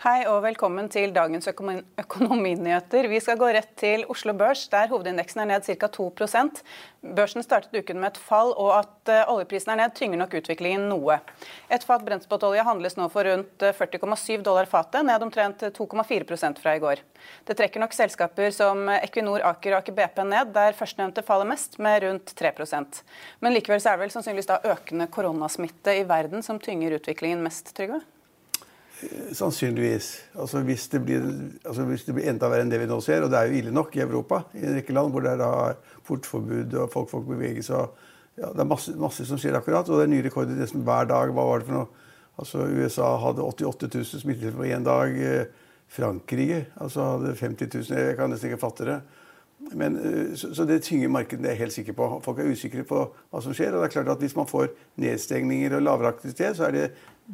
Hei og velkommen til dagens økonomi økonominyheter. Vi skal gå rett til Oslo Børs, der hovedindeksen er ned ca. 2% Børsen startet uken med et fall, og at uh, oljeprisen er ned, tynger nok utviklingen noe. Et fat brentspotolje handles nå for rundt 40,7 dollar fatet, ned omtrent 2,4 fra i går. Det trekker nok selskaper som Equinor, Aker og Aker BP ned, der førstnevnte faller mest, med rundt 3% Men likevel er det vel sannsynligvis da økende koronasmitte i verden som tynger utviklingen mest, Trygve? Sannsynligvis. Altså hvis, det blir, altså hvis, det blir, enda verre enn det vi nå ser, og det er jo ille nok i Europa, i en rekke land hvor det er da portforbud og folk får bevege seg ja, Det er masse, masse, som skjer akkurat, og det er nye rekorder nesten hver dag. Hva var det for noe? Altså USA hadde 88 000 smittede på én dag. Frankrike altså hadde 50 000. Jeg kan nesten ikke fatte det. Men, eh, så, så, det tynger markedet, det er jeg helt sikker på. Folk er usikre på hva som skjer. og det er klart at Hvis man får nedstengninger og lavere aktivitet, så er det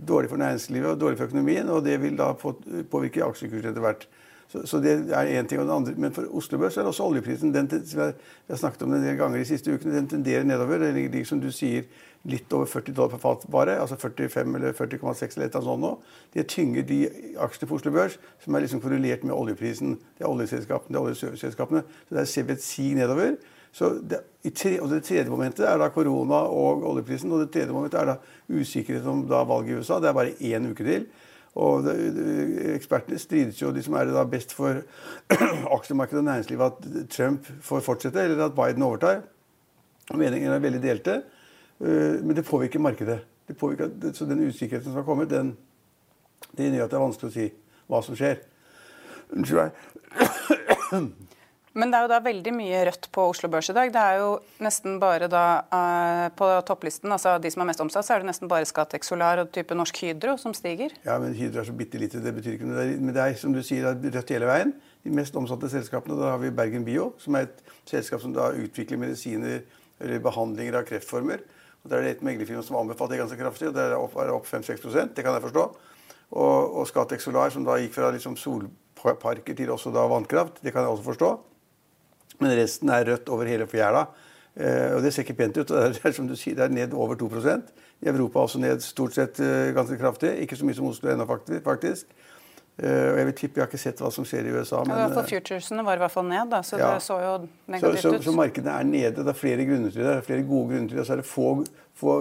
dårlig for næringslivet og dårlig for økonomien. Og det vil da påvirke aksjekursen etter hvert. Så, så, det er én ting og det andre. Men for Oslo Børs er også oljeprisen den, som jeg, jeg har snakket om det en del ganger de siste ukene, den tenderer nedover. Det ligger, som du sier, litt over 40 dollar per fat bare. Altså 45 eller 40,6 eller et sånt nå. Det tynger de aksjene på Oslo Børs som er liksom korrelert med oljeprisen. Det er oljeselskapene. Det er oljeselskapene. Så der ser vi et sig nedover. Så det, tre, og det tredje momentet er da korona og oljeprisen. Og det tredje momentet er da usikkerhet om da valget i USA. Det er bare én uke til. Og Ekspertene strides jo de som er det da best for aksjemarkedet og næringslivet at Trump får fortsette, eller at Biden overtar. Meningene er veldig delte. Eh, men det påvirker markedet. Det påvirker, så den usikkerheten som har kommet, den, det gjør at det er vanskelig å si hva som skjer. Unnskyld meg. Men det er jo da veldig mye rødt på Oslo Børs i dag. Det er jo nesten bare da uh, på topplisten, altså de som er mest omsatt, så er det nesten bare Scatec Solar og type Norsk Hydro som stiger. Ja, men Hydro er så bitte lite. Det betyr ikke noe. Men det er som du sier, det er rødt hele veien. De mest omsatte selskapene, da har vi Bergen Bio, som er et selskap som da utvikler medisiner eller behandlinger av kreftformer. Og Der er det et meglerfirma som anbefaler det ganske kraftig, og det er opp, opp 5-6 Det kan jeg forstå. Og, og Scatec Solar, som da gikk fra liksom solparker til også da vannkraft, det kan jeg også forstå. Men resten er rødt over hele fjæra. Eh, og det ser ikke pent ut. Det er, som du sier, det er ned over 2% I Europa også ned stort sett eh, ganske kraftig. Ikke så mye som Oslo ennå, faktisk. Uh, og jeg vil tippe, jeg har ikke sett hva som skjer i USA. Men, ja, for futuresene var i hvert fall ned, da, så ja. det så jo negativt så, så, ut. Så markedene er nede. Det er flere grunner til det. det er flere gode grunner til det. Så er det få, få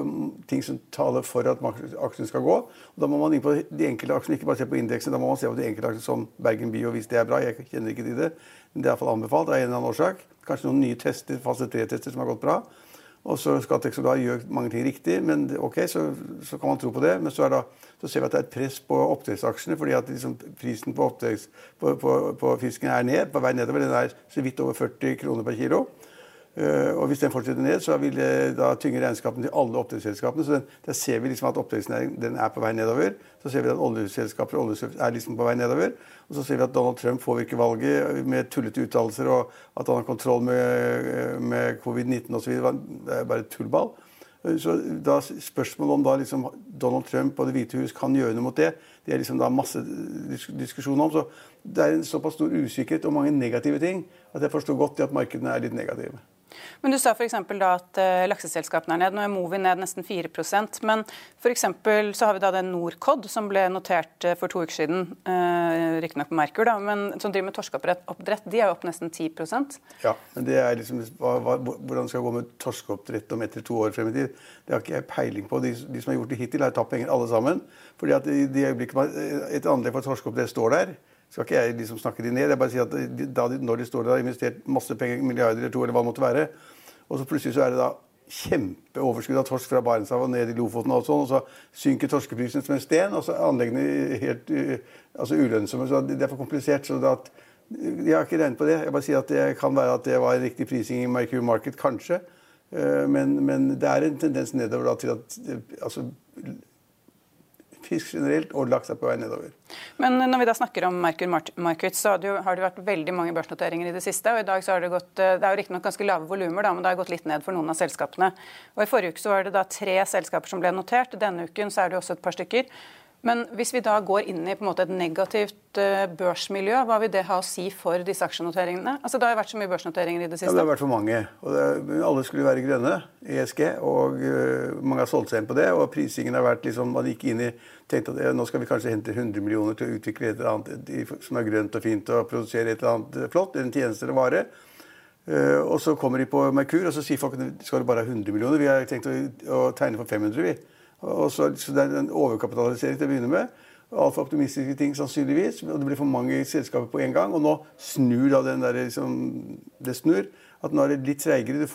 ting som taler for at aksjen skal gå. Og da må man inn på de enkelte aksjene, ikke bare se på indeksen. Da må man se på de enkelte aksjene som Bergen Bio, hvis det er bra. Jeg kjenner ikke til det. Men det er iallfall anbefalt av en eller annen årsak. Kanskje noen nye tester, fase 3-tester som har gått bra. Og så skal Texolar gjøre mange ting riktig, men ok, så, så, kan man tro på det. Men så, da, så, ser vi at det er et press på oppdrettsaksjene, fordi at liksom, prisen på, på, på, på, fisken er ned, på vei nedover. Den er så vidt over 40 kroner per kilo. Uh, og Hvis den fortsetter ned, så vil det da tynge regnskapene til alle oppdrettsselskapene. Så den, der ser vi liksom at oppdrettsnæringen er på vei nedover. Så ser vi at oljeselskaper er liksom på vei nedover. Og så ser vi at Donald Trump påvirker valget med tullete uttalelser, og at han har kontroll med, med covid-19 osv. Det er bare tullball. Så da Spørsmålet om da liksom Donald Trump og Det hvite hus kan gjøre noe mot det, det er liksom da masse diskusjon om. Så Det er en såpass stor usikkerhet og mange negative ting at jeg forstår godt at markedene er litt negative. Men Du sa for da at uh, lakseselskapene er ned. Nå er Movi ned nesten 4% Men for så har vi da den Norcod som ble notert uh, for to uker siden. Uh, Riktignok på Merkur, da, men som driver med torskeoppdrett, de er jo opp nesten 10% Ja, men det er liksom, hva, hva, hvordan skal det gå med torskeoppdrett om etter to år frem i tid? Det har ikke jeg peiling på. De, de som har gjort det hittil, har tapt penger alle sammen. fordi at i de øyeblikket et anlegg for torskeoppdrett står der, skal ikke jeg liksom snakke de ned. Jeg bare sier at de, Når de står der og har investert masse penger, milliarder eller to, eller hva det måtte være, og så plutselig så er det da kjempeoverskudd av torsk fra Barentshavet og ned i Lofoten, og sånn, og så synker torskeprisen som en sten, og så er anleggene helt altså ulønnsomme. så Det er for komplisert. så at, Jeg har ikke regnet på det. Jeg bare sier at Det kan være at det var en riktig prising i Mercury Market, kanskje. Eh, men, men det er en tendens nedover da, til at altså, fisk generelt og laks er på vei nedover. Men når vi da snakker om Merkur Markets, så har det, jo, vært veldig mange børsnoteringer i det siste. og i dag så har Det gått, det er jo riktignok ganske lave volumer, men det har gått litt ned for noen av selskapene. Og I forrige uke så var det da tre selskaper som ble notert. Denne uken så er det også et par stykker. Men hvis vi da går inn i på en måte et negativt uh, børsmiljø, hva vil det ha å si for disse aksjenoteringene? Altså Det har jo vært så mye børsnoteringer i det siste. Ja, Det har vært for mange. og er, Alle skulle være grønne, ESG, og uh, mange har solgt seg inn på det. Og prisingen har vært liksom, Man gikk inn i tenkte at ja, nå skal vi kanskje hente 100 millioner til å utvikle et eller annet som er grønt og fint, og produsere et eller annet flott, en tjeneste eller vare. Uh, og så kommer de på Merkur, og så sier folk at skal det bare ha 100 millioner. Vi har tenkt å, å tegne for 500, vi. Og så, så det er en overkapitalisering til å begynne med. Altfor optimistiske ting sannsynligvis. Og det blir for mange selskaper på en gang. Og nå snur da den der, liksom, det snur. At nå er det litt treigere.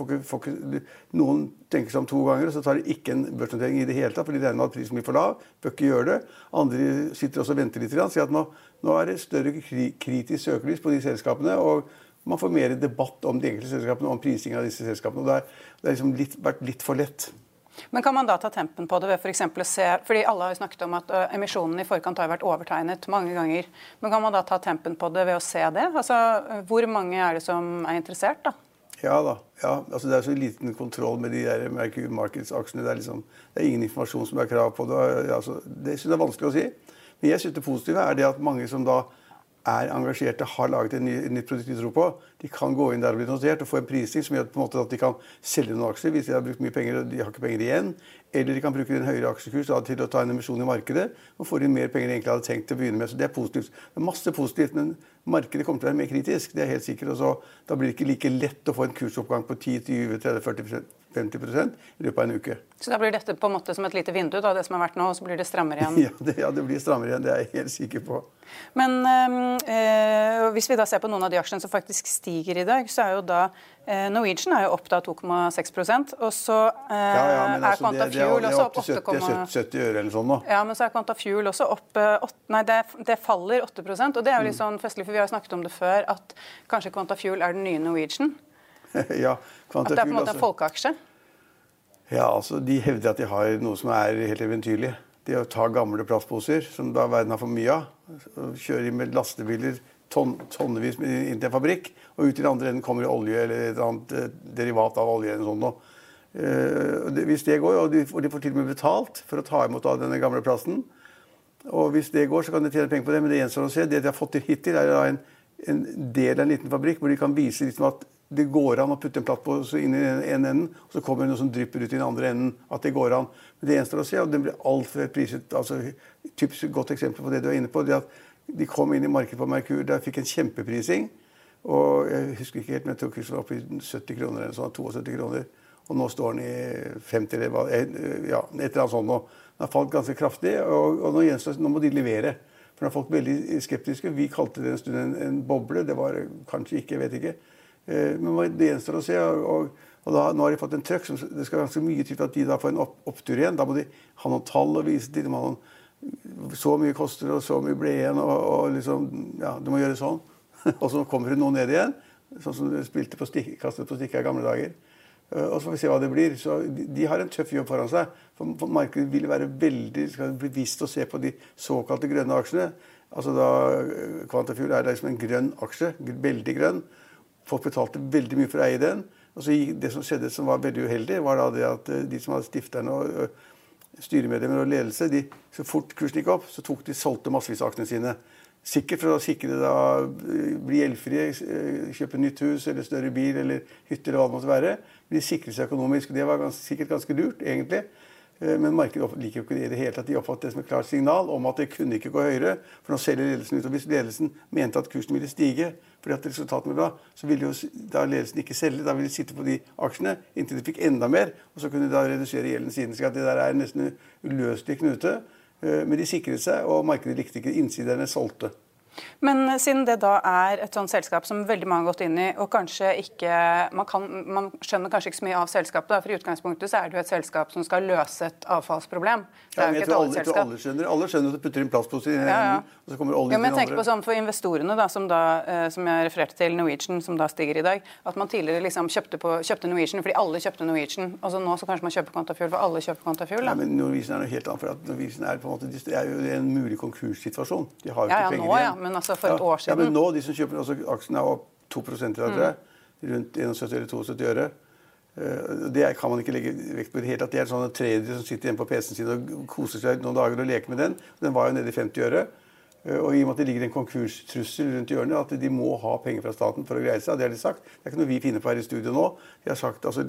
Noen tenker seg om to ganger, og så tar de ikke en børsnotering i det hele tatt, fordi de regner med at prisen blir for lav. Bør ikke gjøre det. Andre sitter også og venter litt. Sier at nå, nå er det større kritisk søkelys på de selskapene. og man får mer debatt om de enkelte selskapene, om prisingen av disse selskapene. og Det har liksom vært litt for lett. Men kan man da ta tempen på det ved f.eks. For å se fordi Alle har snakket om at emisjonen i forkant har vært overtegnet mange ganger. Men kan man da ta tempen på det ved å se det? Altså, Hvor mange er det som er interessert, da? Ja da. ja, altså Det er så liten kontroll med de der Mercury. Det, liksom, det, er ingen informasjon som er krav på det. Altså, det synes jeg er vanskelig å si. Men jeg synes det positive er det at mange som da er engasjerte, har laget et ny, nytt produkt de tror på, de kan gå inn der og bli notert og få en prising som gjør en måte at de kan selge noen aksjer hvis de har brukt mye penger og de har ikke penger igjen. Eller de kan bruke en høyere aksjekurs til å ta en emisjon i markedet og få inn mer penger de egentlig hadde tenkt til å begynne med. Så det er positivt. Det er masse positivt, men markedet kommer til å være mer kritisk. Det er helt sikkert. Og så, da blir det ikke like lett å få en kursoppgang på 10-20-30-40 50 i løpet av en uke. Så da blir dette på en måte som et lite vindu, da, det som har vært nå, og så blir det strammere igjen? Ja det, ja, det blir strammere igjen. Det er jeg helt sikker på. Men øh, hvis vi da ser på noen av de aksjene som faktisk stiger i dag, så er jo da øh, Norwegian er jo opp da 2,6% og så øh, ja, ja, er altså, Quantafuel også opp 8, 70, 70 øre eller sånn nå. Ja, men så er Quantafuel også opp 8, Nei, det, det, faller 8% og det er jo litt mm. sånn festlig, for vi har snakket om det før, at kanskje Quantafuel er den nye Norwegian. ja, At det er på en måte en folkeaksje? Ja, altså, De hevder at de har noe som er helt eventyrlig. Det å ta gamle plastposer, som da verden har for mye av, og kjøre inn med lastebiler ton, tonnevis inn til en fabrikk, og ut i den andre enden kommer olje eller et annet eh, derivat av olje. eller sånt noe. Uh, hvis det går, og de, og de, får til og med betalt for å ta imot av denne gamle plasten, og hvis det går, så kan de tjene penger på det, men det gjenstår å se. Det de har fått til hittil, er en, en del av en liten fabrikk hvor de kan vise liksom at det går an å putte en plastpose inn i en enden, og så kommer det noe som drypper ut i den andre enden. At det går an. Men det gjenstår å se, og den blir altfor priset. altså Typisk godt eksempel på det du er inne på. det at De kom inn i markedet på Merkur, der fikk en kjempeprising. Og jeg husker ikke helt, men jeg tror kursen var oppe i 70 kroner eller sånn, 72 kroner. Og nå står den i 50 eller hva, ja, et eller annet sånt nå. Den har falt ganske kraftig, og, og nå, gjenstår, nå må de levere. For nå er folk veldig skeptiske. Vi kalte det en stund en, en boble. Det var kanskje ikke, jeg vet ikke. Eh, men det gjenstår å se. og, og da, Nå har de fått en trøkk. Det skal ganske mye til at de da får en opp, opptur igjen. Da må de ha noen tall å vise til. De må ha noen, så mye koster og så mye ble igjen. og, og liksom, ja, Du må gjøre sånn. og så kommer det noe ned igjen. Sånn som du spilte på stikk, kastet på stikka i gamle dager. Eh, og så får vi se hva det blir. Så de, de har en tøff jobb foran seg. For, for Markedet vil være veldig skal bevisst å se på de såkalte grønne aksjene. Altså da Quantafuel er liksom en grønn aksje. Veldig grønn. Folk betalte veldig mye for å eie den. Og så Det som skjedde som var veldig uheldig, var da det at eh, de som hadde stifterne og styremedlemmer og ledelse, de, så fort kursen gikk opp, så tok de solgte massevis av aktene sine. Sikkert for å sikre da, bli gjeldfrie, kjøpe nytt hus eller større bil eller hytte eller hva det måtte være. Bli sikret seg økonomisk. Det var ganske, sikkert ganske lurt, egentlig. Eh, men markedet liker jo ikke det i det hele tatt. De oppfattet det som et klart signal om at det kunne ikke gå høyere. For nå selger ledelsen ut. Og hvis ledelsen mente at kursen ville stige fordi at resultatene ble bra, så ville jo da ledelsen ikke selge. Da ville de sitte på de aksjene inntil de fikk enda mer. Og så kunne de da redusere gjelden siden. Så det der er nesten uløselig knute. Eh, men de sikret seg, og markedet likte ikke. Innsiderne solgte. Men siden det da er et sånt selskap som veldig mange har gått inn i, og kanskje ikke Man, kan, man skjønner kanskje ikke så mye av selskapet, da, for i utgangspunktet så er det jo et selskap som skal løse et avfallsproblem. Det er jo ikke et oljeselskap. Alle skjønner, alle skjønner at du putter inn plastposer i ja, ja. og så kommer oljen ja, men jeg tenker på sånn For investorene, da, som, da, eh, som jeg refererte til, Norwegian, som da stiger i dag, at man tidligere liksom kjøpte, på, kjøpte Norwegian fordi alle kjøpte Norwegian. og så Nå så kanskje man kjøper Quantafuel for alle kjøper Quantafuel. Ja, men Norwegian er noe helt annet. for at Norwegian er, på en måte, De er jo en mulig konkurssituasjon. De har jo ikke ja, ja, penger nå, igjen. Ja, men altså for et år siden. Ja, men nå, de som kjøper, altså Aksjen er opp 2% tror jeg. Rundt 71 eller 72 øre. Eh, det kan man ikke legge vekt på i det hele tatt. Det er sånne tradere som sitter hjemme på PC-en sin og koser seg noen dager og leker med den. Den var jo nede i 50 øre. Eh, og i og med at det ligger en konkurstrussel rundt hjørnet, at de må ha penger fra staten for å greie seg. Det har de sagt. Det er ikke noe vi finner på her i studio nå. De har sagt, altså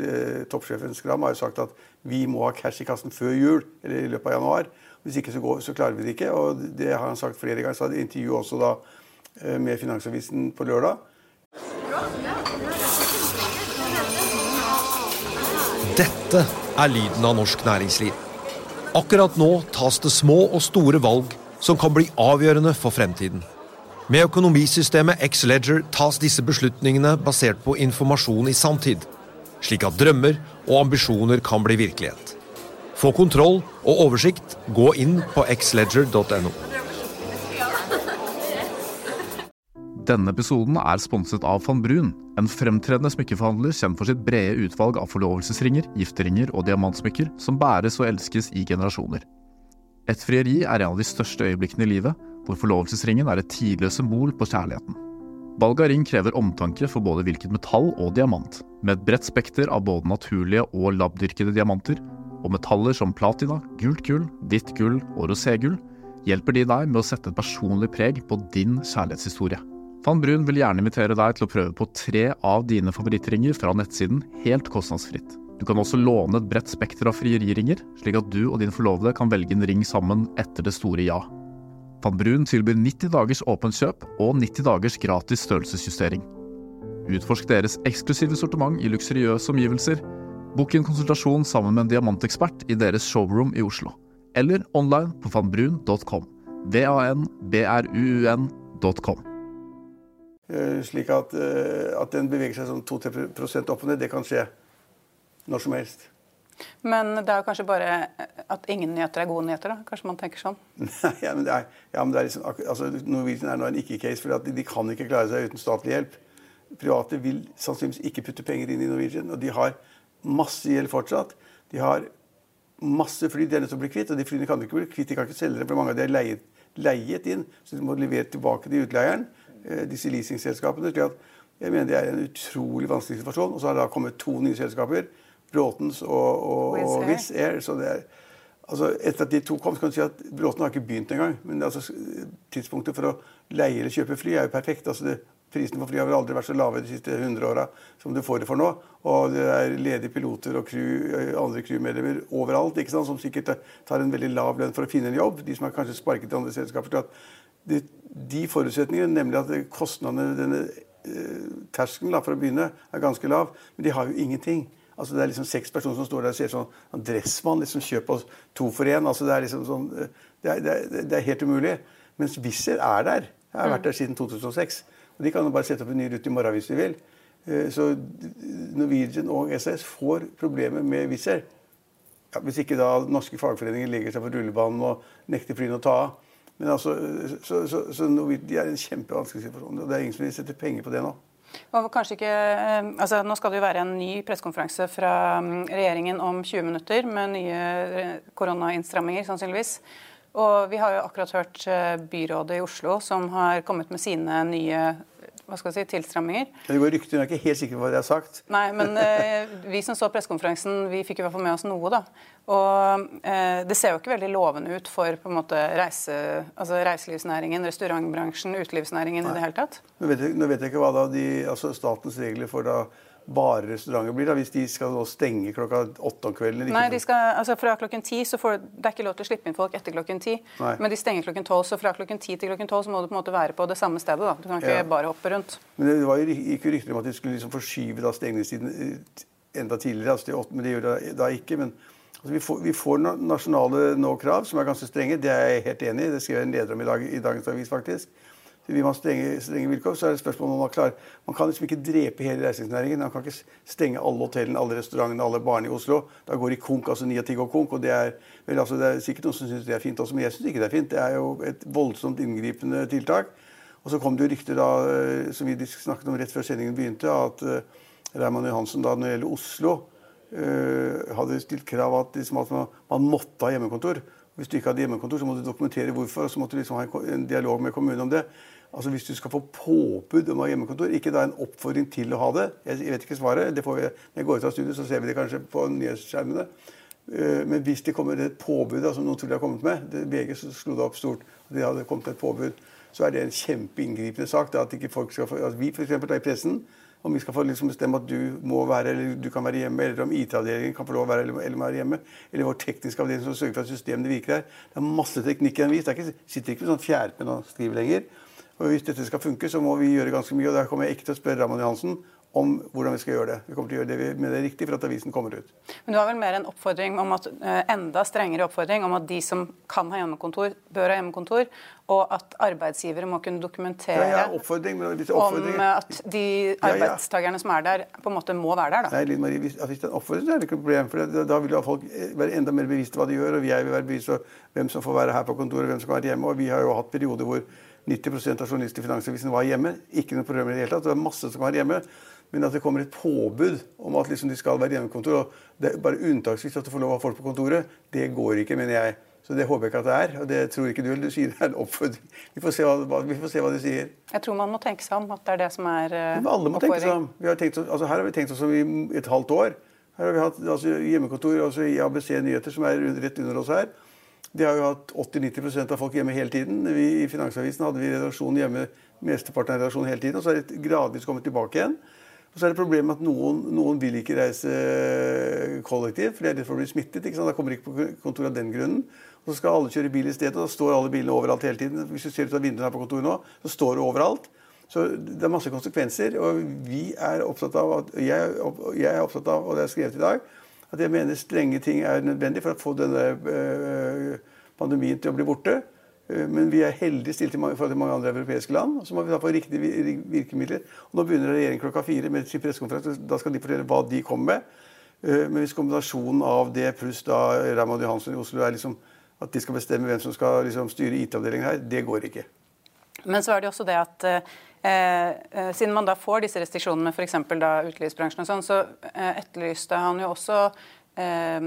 Toppsjefen Skram har jo sagt at vi må ha cash i kassen før jul, eller i løpet av januar. Hvis ikke så, går, så klarer vi det ikke. Og det har han sagt flere ganger. Så hadde intervju også da Eh, med Finansavisen på lørdag. Dette er lyden av norsk næringsliv. Akkurat nå tas det små og store valg som kan bli avgjørende for fremtiden. Med økonomisystemet X-Leger tas disse beslutningene basert på informasjon i sanntid, slik at drømmer og ambisjoner kan bli virkelighet. Få kontroll og oversikt, gå inn på xledger.no. Denne episoden er sponset av van Brun, en fremtredende smykkeforhandler kjent for sitt brede utvalg av forlovelsesringer, gifteringer og diamantsmykker som bæres og elskes i generasjoner. Et frieri er en av de største øyeblikkene i livet, hvor forlovelsesringen er et tidløst symbol på kjærligheten. Valg av ring krever omtanke for både hvilket metall og diamant, med et bredt spekter av både naturlige og labdyrkede diamanter, og metaller som platina, gult gull, hvitt gull og roségull, hjelper de deg med å sette et personlig preg på din kjærlighetshistorie. Van Brun vil gjerne invitere deg til å prøve på tre av dine favorittringer fra nettsiden helt kostnadsfritt. Du kan også låne et bredt spekter av frieriringer, slik at du og din forlovede kan velge en ring sammen etter det store ja. Van Brun tilbyr 90 dagers åpent kjøp og 90 dagers gratis størrelsesjustering. Utforsk deres eksklusive sortiment i luksuriøse omgivelser. Book en konsultasjon sammen med en diamantekspert i deres showroom i Oslo. Eller online på vanbrun.com. V-a-n-b-r-u-u-n.com. Eh, slik at, eh, at den beveger seg sånn 2-3% opp og ned. Det kan skje når som helst. Men det er kanskje bare at ingen nyheter er gode nyheter? da? Kanskje man tenker sånn? ja, men det er, ja, men det er liksom, altså, Norwegian er nå en ikke-case, for de, de, kan ikke klare seg uten statlig hjelp. Private vil sannsynligvis ikke putte penger inn i Norwegian, og de har masse gjeld fortsatt. De har masse fly de er nødt til å bli kvitt, og de flyene kan de ikke bli kvitt. De kan ikke selge dem, for mange av de er leiet, leiet inn, så de må levere tilbake til utleieren. Eh, disse leasingselskapene. slik at jeg mener det er en utrolig vanskelig situasjon. Og så har det da kommet to nye selskaper. Bråtens og, og, og Wizz Air. så det er altså Etter at de to kom, så kan du si at Bråten har ikke begynt engang. Men altså, tidspunktet for å leie eller kjøpe fly er jo perfekt. altså det, Prisen for fly har vel aldri vært så lave de siste 100 åra som du får det for nå. Og det er ledige piloter og crew, andre crewmedlemmer overalt ikke sant, som sikkert tar en veldig lav lønn for å finne en jobb. De som har kanskje sparket i andre selskaper. til at de, de forutsetningene, nemlig at kostnadene, denne eh, terskelen for å begynne, er ganske lav. Men de har jo ingenting. Altså Det er liksom seks personer som står der og ser sånn, Dressmann liksom kjøper to for én. Altså det, er liksom sånn, eh, det, er, det, det er helt umulig. Mens Wizz er der. Jeg har vært der siden 2006. De kan jo bare sette opp en ny rute i morgen hvis de vil. Eh, så Norwegian og SAS får problemer med Wizz Air. Ja, hvis ikke da norske fagforeninger legger seg på rullebanen og nekter flyene å ta av. Men altså, så, så, så de er i en kjempevanskelig situasjon. og Det er ingen som vil sette penger på det nå. Ikke, eh, altså Nå skal det jo være en ny pressekonferanse fra mm, regjeringen om 20 minutter med nye eh, koronainnstramminger, sannsynligvis. Og vi har jo akkurat hørt eh, byrådet i Oslo som har kommet med sine nye hva skal jeg si, tilstramminger. Det går rykter, jeg er ikke helt sikker på hva de har sagt. Nei, men eh, vi som så pressekonferansen, vi fikk i hvert fall med oss noe. da. Og eh, det ser jo ikke veldig lovende ut for på en måte reise, altså reiselivsnæringen, restaurantbransjen, utelivsnæringen Nei. i det hele tatt. Nå vet, jeg, nå vet jeg ikke hva da de, altså statens regler for da bare restauranter blir, da, hvis de skal stenge klokka åtte om kvelden? Nei, de skal, altså fra klokken ti så får, Det er ikke lov til å slippe inn folk etter klokken ti, men de stenger klokken tolv. Så fra klokken ti til klokken tolv må du på en måte være på det samme stedet. da. Du kan ikke ja. bare hoppe rundt. Men Det var jo ikke rykter om at de skulle liksom forskyve da stengningstiden eh, enda tidligere, altså til åtte, men det gjør det da ikke. men Altså, vi, får, vi, får, nasjonale nå-krav som er ganske strenge. Det er jeg helt enig i. Det skrev jeg en leder om i, dag, i dagens avis, faktisk. Vil man strenge, strenge vilkår, så er det spørsmål om man klarer Man kan liksom ikke drepe hele reiselivsnæringen. Man kan ikke stenge alle hotellene, alle restaurantene, alle barene i Oslo. Da går de konk. altså Ni av ti går konk. og det er, vel, altså, det er sikkert noen som syns det er fint også, men jeg syns ikke det er fint. Det er jo et voldsomt inngripende tiltak. Og så kom det jo rykter da, eh, som vi snakket om rett før sendingen begynte, at uh, Raymond Johansen da når det gjelder Oslo uh, hadde stilt krav at, liksom, at man, måtte ha hjemmekontor. Hvis du ikke hadde hjemmekontor, så måtte du dokumentere hvorfor. og Så måtte du liksom ha en dialog med kommunen om det. Altså Hvis du skal få påbud om å ha hjemmekontor, ikke da en oppfordring til å ha det. Jeg vet ikke svaret. det får vi, Når jeg går ut av studiet, så ser vi det kanskje på nyhetsskjermene. Uh, men hvis det kommer et påbud, som noen tror de har kommet med det, VG slo det opp stort, at de hadde kommet et påbud, så er det en kjempeinngripende sak. At ikke folk skal få, altså Vi for eksempel, da, i pressen om vi skal få liksom bestemme at du må være eller du kan være hjemme, eller om IT-avdelingen kan få lov å være eller, være hjemme, eller vår tekniske avdeling som sørger for at systemene virker her. Det er masse teknikk i en vis. Det sitter ikke med sånn fjærpenn og skriver lenger. Og Hvis dette skal funke, så må vi gjøre ganske mye. og Der kommer jeg ikke til å spørre Ramon Johansen om hvordan vi skal gjøre det. Vi kommer til å gjøre det med det riktig for at avisen kommer ut. Men du har vel mer en oppfordring om at, eh, enda strengere oppfordring om at de som kan ha hjemmekontor, bør ha hjemmekontor, og at arbeidsgivere må kunne dokumentere ja, ja, om at de arbeidstakerne som er der, på en måte må være der. Da. Nei, Linn Marie, hvis, hvis er en oppfordring, så er det ikke noe problem. for Da vil jo folk eh, være enda mer bevisste hva de gjør, og jeg vil være bevisst på hvem som får være her på kontoret, hvem som kan være hjemme. og Vi har jo hatt perioder hvor 90% av journalistene i Finansavisen var hjemme. Ikke noe problem i det hele tatt. Det er masse som var hjemme. Men at det kommer et påbud om at liksom de skal være hjemmekontor, og det er bare unntaksvis at du får lov å ha folk på kontoret, det går ikke, mener jeg. Så det håper jeg ikke at det er. Og det tror ikke du. Du sier det er en oppfordring. Vi får se hva, vi får se hva de sier. Jeg tror man må tenke seg om at det er det som er uh, Men alle må tenke seg om. Har tenkt, altså her har vi tenkt oss om i et halvt år. Her har vi hatt altså, hjemmekontor altså i ABC Nyheter, som er rett under oss her. De har jo hatt 80-90% av folk hjemme hele tiden. Vi, I Finansavisen hadde vi redaksjonen hjemme mesteparten av redaksjonen hele tiden. Og så er det gradvis kommet tilbake igjen. Og så er det problemet at noen, noen vil ikke reise kollektivt, for de er redd for å bli smittet. Da kommer de ikke på kontoret av den grunnen. Og så skal alle kjøre bil i stedet, og da står alle bilene overalt hele tiden. Hvis du ser ut av vinduet her på kontoret nå, så står det overalt. Så det er masse konsekvenser. Og vi er opptatt av, at, jeg, er opptatt av, og det er skrevet i dag, at jeg mener strenge ting er nødvendig for å få denne øh, pandemien til å bli borte. Eh, men vi er heldig stilt i forhold til mange andre europeiske land. og Så må vi ta på riktige virkemidler. Og Nå begynner regjeringen klokka fire med sin pressekonferanse. Da skal de fortelle hva de kommer med. Eh, men hvis kombinasjonen av det pluss da Raymond Johansen i Oslo er liksom at de skal bestemme hvem som skal liksom styre IT-avdelingen her, det går ikke. Men så er det også det at eh, eh siden man da får disse restriksjonene, f.eks. utelivsbransjen og sånn, så eh, etterlyste han jo også eh,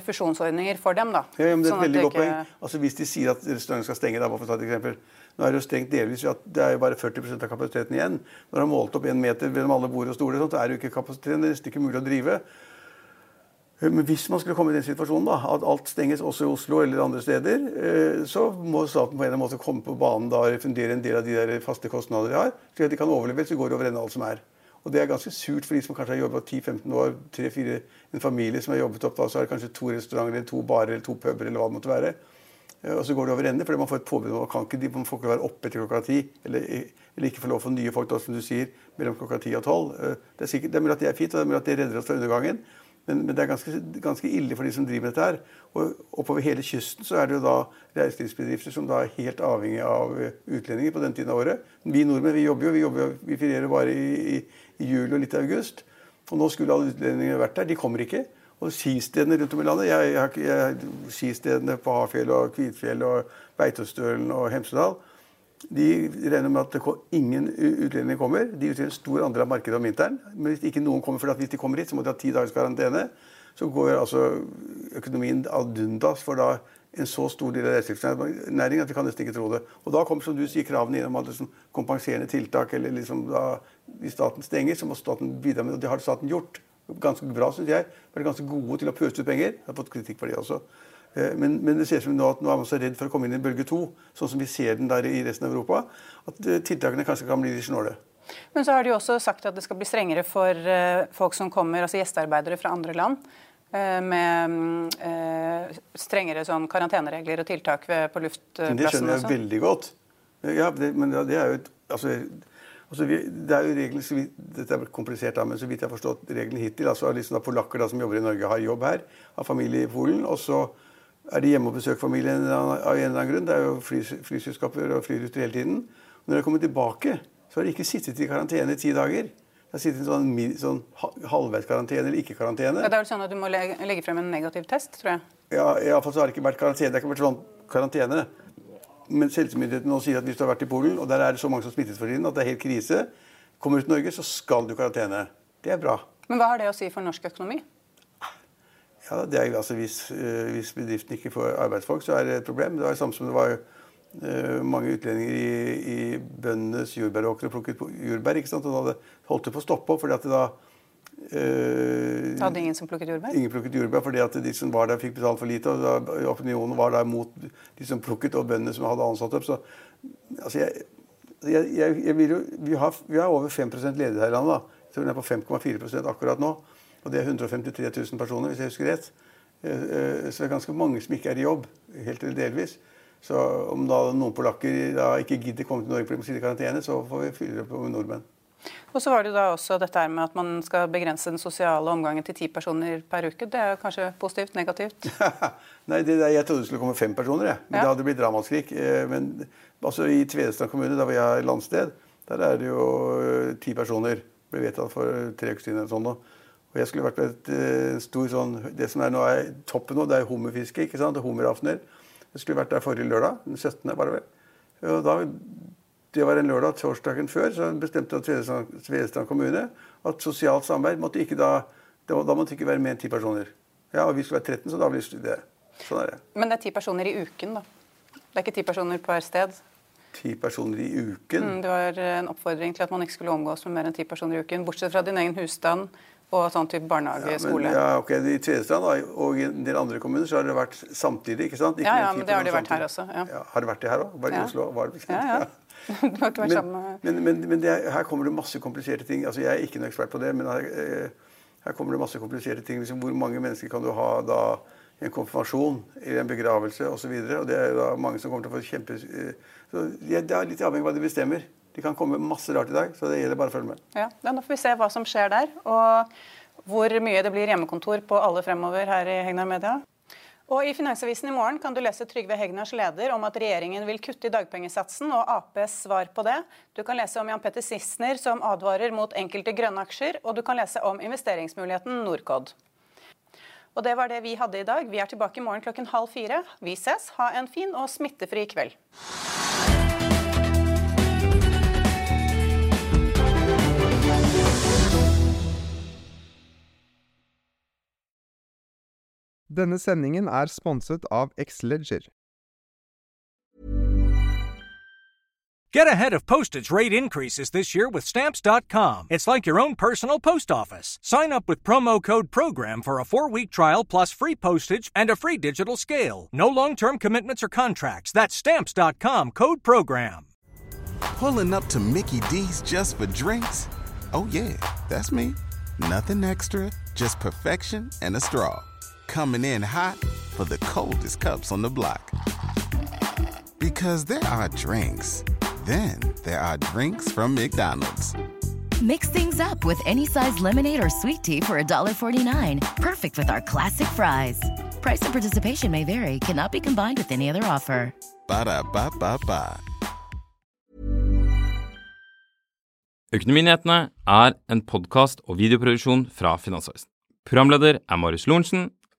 refusjonsordninger for dem. da. Ja, men det er et sånn veldig godt ikke... poeng. Altså Hvis de sier at restauranten skal stenge, da, for å ta et eksempel. Nå er det jo stengt delvis at det er jo bare 40 av kapasiteten igjen. Når de har målt opp en meter mellom alle bord og stoler, så er det jo ikke kapasiteten. Det er ikke mulig å drive. Men hvis man skulle komme i den situasjonen da, at alt stenges også i Oslo eller andre steder, eh, så må staten på en eller annen måte komme på banen da og refundere en del av de der faste kostnader de har, slik at de kan overleve så går det over ende alt som er. Og det er ganske surt for de som kanskje har jobba 10-15 år, 3-4, en familie som har jobbet opp da, så er det kanskje to restauranter, to barer eller to puber eller hva det måtte være. Eh, og så går det over ende fordi man får et påbud om at de man får ikke være oppe etter klokka ti. Eller, eller, ikke få lov for nye folk da, som du sier, mellom klokka ti og tolv. Eh, det er, sikkert, det er mulig at det er fint, og det er mulig at det redder oss fra undergangen. Men, men, det er ganske, ganske, ille for de som driver med dette her. Og oppover hele kysten så er det jo da reiselivsbedrifter som da er helt avhengig av eh, utlendinger på den tiden av året. Vi nordmenn vi jobber jo, vi, jobber, vi ferierer bare i, i, i juli og litt i august. Og nå skulle alle utlendingene vært der. De kommer ikke. Og skistedene rundt om i landet jeg, jeg, jeg, Skistedene på Hafjell og Kvitfjell og Beitostølen og Hemsedal de regner med at ingen utlendinger kommer. De utgjør en stor andel av markedet om vinteren. Men hvis ikke noen kommer, for hvis de kommer hit, så må de ha ti dagers karantene. Så går altså økonomien ad undas for da en så stor del av reiselivsnæringen at vi kan nesten ikke tro det. Og da kommer som du sier, kravene inn om at liksom, kompenserende tiltak eller liksom da, Hvis staten stenger, så må staten bidra med det. Og det har staten gjort. ganske bra, syns jeg. Vært ganske gode til å pøse ut penger. Jeg har fått kritikk for det også. Eh, men, men, det ser ut som nå at nå er man så redd for å komme inn i bølge to, sånn som vi ser den der i resten av Europa, at eh, tiltakene kanskje kan bli litt snåle. Men så har de også sagt at det skal bli strengere for uh, folk som kommer, altså gjestearbeidere fra andre land. Med strengere sånn karanteneregler og tiltak ved, på luftplassen. Det skjønner jeg veldig godt. Ja, det, men det er jo et, altså, altså vi, det er jo reglene... så vidt, Dette er komplisert, da, men så vidt jeg har forstått reglene hittil altså liksom Polakker da, som jobber i Norge, har jobb her, har familie i Polen. og så er de hjemme og besøker familien av en eller annen grunn. Det er jo flyselskaper og flyruter hele tiden. Og når de kommer tilbake, så har de ikke sittet i karantene i ti dager. De har sittet i sånn, sånn halvveiskarantene eller ikke-karantene. Ja, det er vel sånn at Du må legge, legge frem en negativ test, tror jeg. Ja, iallfall så har det ikke vært karantene. Det har ikke vært sånn karantene. Men helsemyndighetene nå sier at hvis du har vært i Polen, og der er det så mange som smittet for tiden at det er helt krise, kommer du til Norge, så skal du karantene. Det er bra. Men hva har det å si for norsk økonomi? Ja, det er, altså hvis, eh, hvis bedriften ikke får arbeidsfolk, så er det et problem. Det var det samme som det var uh, mange utlendinger i, i bøndenes jordbæråkre og plukket jordbær. ikke sant? Og da holdt det på å stoppe opp fordi at det da Uh, hadde ingen som plukket jordbær? Ingen plukket jordbær, fordi at de som var der, fikk betalt for lite. og da, Opinionen var der mot de som plukket, og bøndene som hadde ansatt opp. Så altså jeg, jeg, jeg, jeg vil jo, vi, har, vi har over 5 ledighet her i landet. da. Jeg tror den er på 5,4% akkurat nå. Og det er 153 000 personer, hvis jeg husker rett. Eh, eh, så det er ganske mange som ikke er i jobb, helt eller delvis. Så om da noen polakker da ikke gidder komme til Norge fordi de må sitte i karantene, så får vi fylle opp med nordmenn. Og så var det da også dette med at man skal begrense den sosiale omgangen til ti personer per uke. Det er kanskje positivt? Negativt? Nei, det der, jeg trodde det skulle komme fem personer. Jeg. Men ja. det hadde blitt ramaskrik. Eh, men altså, i Tvedestrand kommune, der hvor jeg er landsted, der er det jo ti personer. Ble vedtatt for tre uker siden. eller sånn og jeg skulle vært på et uh, stor sånn Det som er nå er toppen nå, det er hummerfiske. ikke sant? Hummeraftener. Jeg skulle vært der forrige lørdag. Den 17. var det vel. Og da, det var en lørdag. Torsdagen før så bestemte Tvedestrand kommune at sosialt samarbeid måtte ikke da Da måtte ikke være mer enn ti personer. Ja, og Vi skulle være 13, så da blir det Sånn er det. Men det er ti personer i uken, da? Det er ikke ti personer på hvert sted? Ti personer i uken? Mm, det var en oppfordring til at man ikke skulle omgås med mer enn ti personer i uken. Bortsett fra din egen husstand og sånn type barnehage, ja, skole. Ja, ok, I Tvedestrand og i en del andre kommuner så har det vært samtidig. ikke sant? Ikke ja, ja, men det har det vært her også. Ja. Ja, har det vært det her òg? Bare i ja. Oslo? Var det, ja, ja. Du har ikke vært sammen Men, men, men det, her kommer det masse kompliserte ting. Altså, Jeg er ikke noen ekspert på det, men her, eh, her kommer det masse kompliserte ting. Liksom, hvor mange mennesker kan du ha da i en konfirmasjon eller en begravelse osv.? Det er da mange som kommer til å få kjempe... Eh, så Det er litt avhengig av hva de bestemmer. Det kan komme masse rart i dag, så det gjelder bare å følge med. Ja, Da får vi se hva som skjer der. og hvor mye det blir hjemmekontor på alle fremover her i Hegnar Media. Og I Finansavisen i morgen kan du lese Trygve Hegnars leder om at regjeringen vil kutte i dagpengesatsen, og Aps svar på det. Du kan lese om Jan Petter Sissener som advarer mot enkelte grønne aksjer, og du kan lese om investeringsmuligheten Norcod. Og Det var det vi hadde i dag. Vi er tilbake i morgen klokken halv fire. Vi ses. Ha en fin og smittefri kveld. Denne sendingen er sponset av Xleger. Get ahead of postage rate increases this year with Stamps.com. It's like your own personal post office. Sign up with promo code PROGRAM for a four week trial plus free postage and a free digital scale. No long term commitments or contracts. That's Stamps.com code PROGRAM. Pulling up to Mickey D's just for drinks? Oh, yeah, that's me. Nothing extra, just perfection and a straw coming in hot for the coldest cups on the block. Because there are drinks, then there are drinks from McDonald's. Mix things up with any size lemonade or sweet tea for $1.49. Perfect with our classic fries. Price and participation may vary, cannot be combined with any other offer. Ba da ba ba ba. Økonominyhetene er en podkast og videoproduksjon fra Finansavisen. Programleder er Marius Lorentzen.